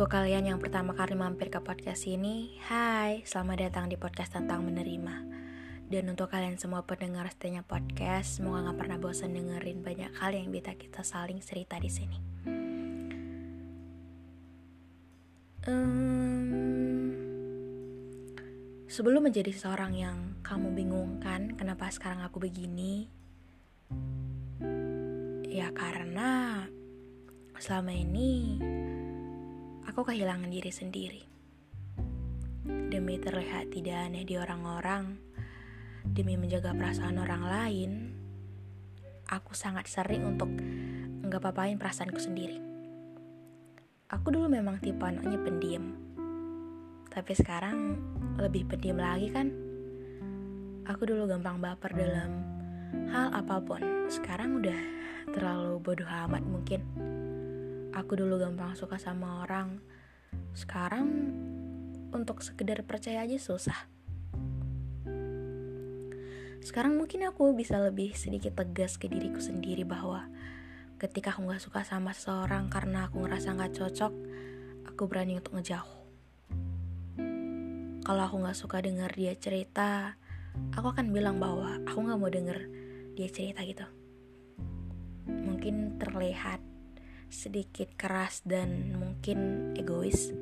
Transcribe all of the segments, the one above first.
Untuk kalian yang pertama kali mampir ke podcast ini, hai, selamat datang di podcast tentang menerima. Dan untuk kalian semua pendengar setenya podcast, semoga gak pernah bosan dengerin banyak hal yang bisa kita saling cerita di sini. Um, sebelum menjadi seorang yang kamu bingungkan kenapa sekarang aku begini, ya karena selama ini aku kehilangan diri sendiri. Demi terlihat tidak aneh di orang-orang, demi menjaga perasaan orang lain, aku sangat sering untuk nggak papain perasaanku sendiri. Aku dulu memang tipe anaknya pendiam, tapi sekarang lebih pendiam lagi kan? Aku dulu gampang baper dalam hal apa pun, sekarang udah terlalu bodoh amat mungkin. Aku dulu gampang suka sama orang, sekarang untuk sekedar percaya aja susah. Sekarang mungkin aku bisa lebih sedikit tegas ke diriku sendiri bahwa ketika aku gak suka sama seseorang karena aku ngerasa gak cocok, aku berani untuk ngejauh. Kalau aku gak suka denger dia cerita, aku akan bilang bahwa aku gak mau denger dia cerita gitu. Mungkin terlihat sedikit keras dan mungkin egois.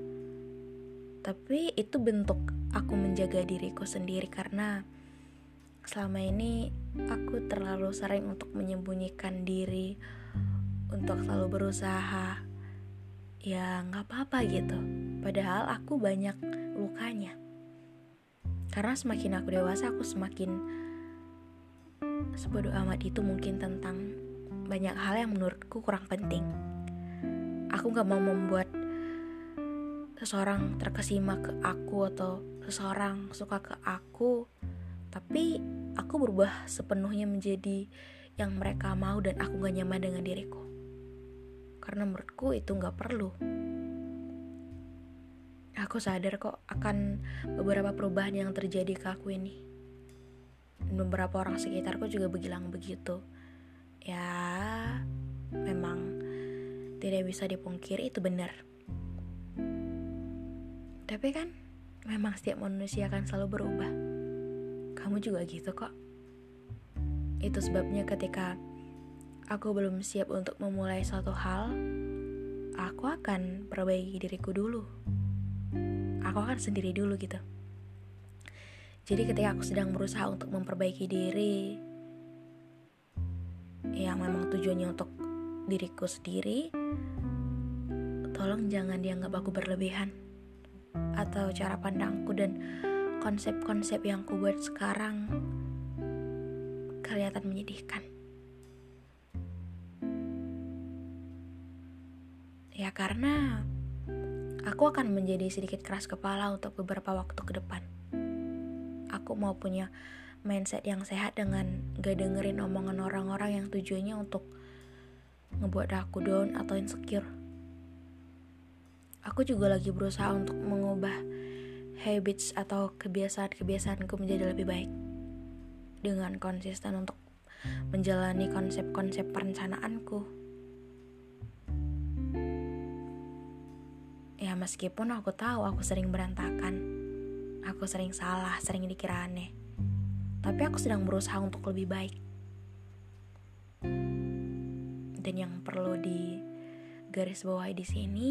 Tapi itu bentuk aku menjaga diriku sendiri karena selama ini aku terlalu sering untuk menyembunyikan diri, untuk selalu berusaha. Ya nggak apa-apa gitu. Padahal aku banyak lukanya. Karena semakin aku dewasa aku semakin sebodoh amat itu mungkin tentang banyak hal yang menurutku kurang penting aku gak mau membuat seseorang terkesima ke aku atau seseorang suka ke aku tapi aku berubah sepenuhnya menjadi yang mereka mau dan aku gak nyaman dengan diriku. Karena menurutku itu gak perlu. Aku sadar kok akan beberapa perubahan yang terjadi ke aku ini. Beberapa orang sekitarku juga bilang begitu. Ya memang tidak bisa dipungkiri itu benar. Tapi kan memang setiap manusia akan selalu berubah. Kamu juga gitu kok. Itu sebabnya ketika aku belum siap untuk memulai suatu hal, aku akan perbaiki diriku dulu. Aku akan sendiri dulu gitu. Jadi ketika aku sedang berusaha untuk memperbaiki diri, yang memang tujuannya untuk diriku sendiri, tolong jangan dianggap aku berlebihan atau cara pandangku dan konsep-konsep yang ku buat sekarang kelihatan menyedihkan. Ya karena aku akan menjadi sedikit keras kepala untuk beberapa waktu ke depan. Aku mau punya mindset yang sehat dengan gak dengerin omongan orang-orang yang tujuannya untuk ngebuat aku down atau insecure. Aku juga lagi berusaha untuk mengubah habits atau kebiasaan-kebiasaanku menjadi lebih baik. Dengan konsisten untuk menjalani konsep-konsep perencanaanku. Ya meskipun aku tahu aku sering berantakan. Aku sering salah, sering dikira aneh. Tapi aku sedang berusaha untuk lebih baik dan yang perlu di garis bawah di sini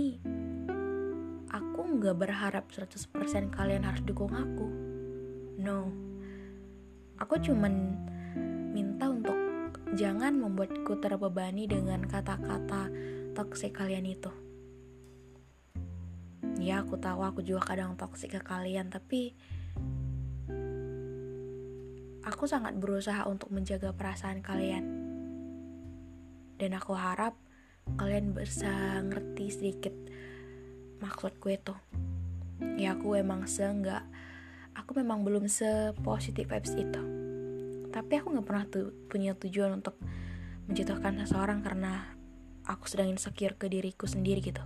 aku nggak berharap 100% kalian harus dukung aku. No. Aku cuman minta untuk jangan membuatku terbebani dengan kata-kata toksik kalian itu. Ya aku tahu aku juga kadang toksik ke kalian tapi aku sangat berusaha untuk menjaga perasaan kalian dan aku harap kalian bisa ngerti sedikit maksud gue tuh. Ya aku emang seenggak aku memang belum sepositif vibes itu. Tapi aku nggak pernah tuh punya tujuan untuk menjatuhkan seseorang karena aku sedang insecure ke diriku sendiri gitu.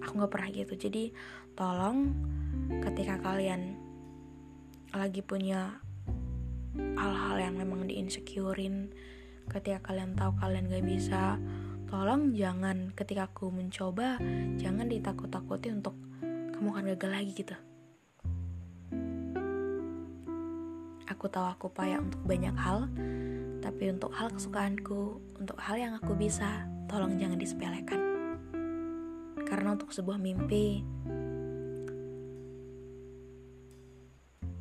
Aku nggak pernah gitu. Jadi tolong ketika kalian lagi punya hal-hal yang memang di insecurein ketika kalian tahu kalian gak bisa tolong jangan ketika aku mencoba jangan ditakut-takuti untuk kamu akan gagal lagi gitu. Aku tahu aku payah untuk banyak hal tapi untuk hal kesukaanku untuk hal yang aku bisa tolong jangan disepelekan. Karena untuk sebuah mimpi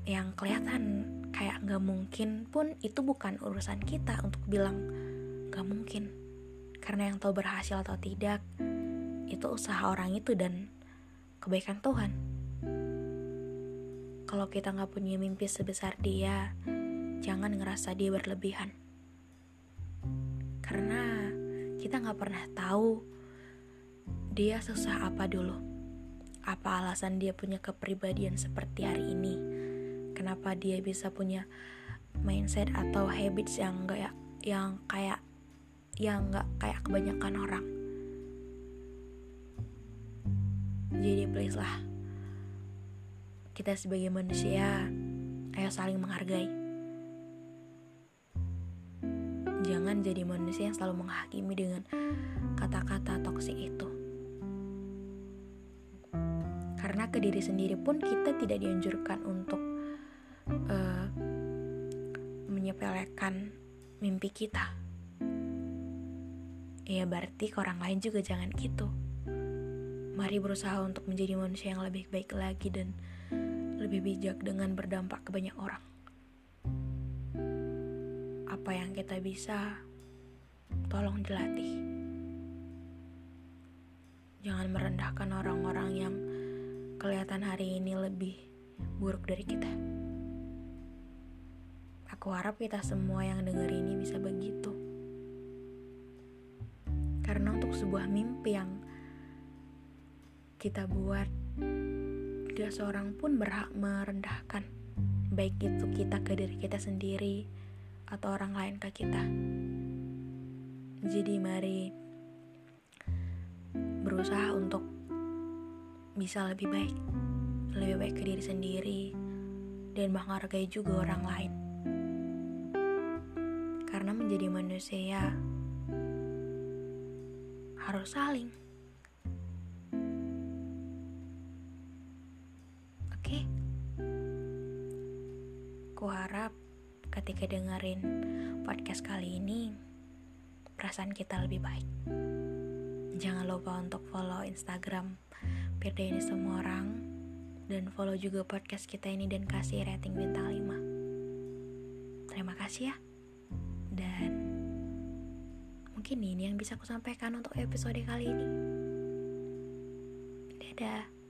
yang kelihatan kayak gak mungkin pun itu bukan urusan kita untuk bilang gak mungkin karena yang tahu berhasil atau tidak, itu usaha orang itu dan kebaikan Tuhan. Kalau kita nggak punya mimpi sebesar dia, jangan ngerasa dia berlebihan. Karena kita nggak pernah tahu dia susah apa dulu. Apa alasan dia punya kepribadian seperti hari ini? Kenapa dia bisa punya mindset atau habits yang gak yang kayak yang gak kayak kebanyakan orang. Jadi please lah kita sebagai manusia ayo saling menghargai. Jangan jadi manusia yang selalu menghakimi dengan kata-kata toksik itu. Karena ke diri sendiri pun kita tidak dianjurkan untuk menyepelekan mimpi kita ya berarti ke orang lain juga jangan gitu. Mari berusaha untuk menjadi manusia yang lebih baik lagi dan lebih bijak dengan berdampak ke banyak orang. Apa yang kita bisa, tolong dilatih. Jangan merendahkan orang-orang yang kelihatan hari ini lebih buruk dari kita. Aku harap kita semua yang dengar ini bisa begitu. Karena untuk sebuah mimpi yang kita buat gak seorang pun berhak merendahkan. Baik itu kita ke diri kita sendiri atau orang lain ke kita. Jadi mari berusaha untuk bisa lebih baik. Lebih baik ke diri sendiri dan menghargai juga orang lain menjadi manusia harus saling. Oke, ku harap ketika dengerin podcast kali ini, perasaan kita lebih baik. Jangan lupa untuk follow Instagram Pirda ini semua orang dan follow juga podcast kita ini dan kasih rating bintang 5. Terima kasih ya. Dan Mungkin ini yang bisa aku sampaikan untuk episode kali ini. Dadah.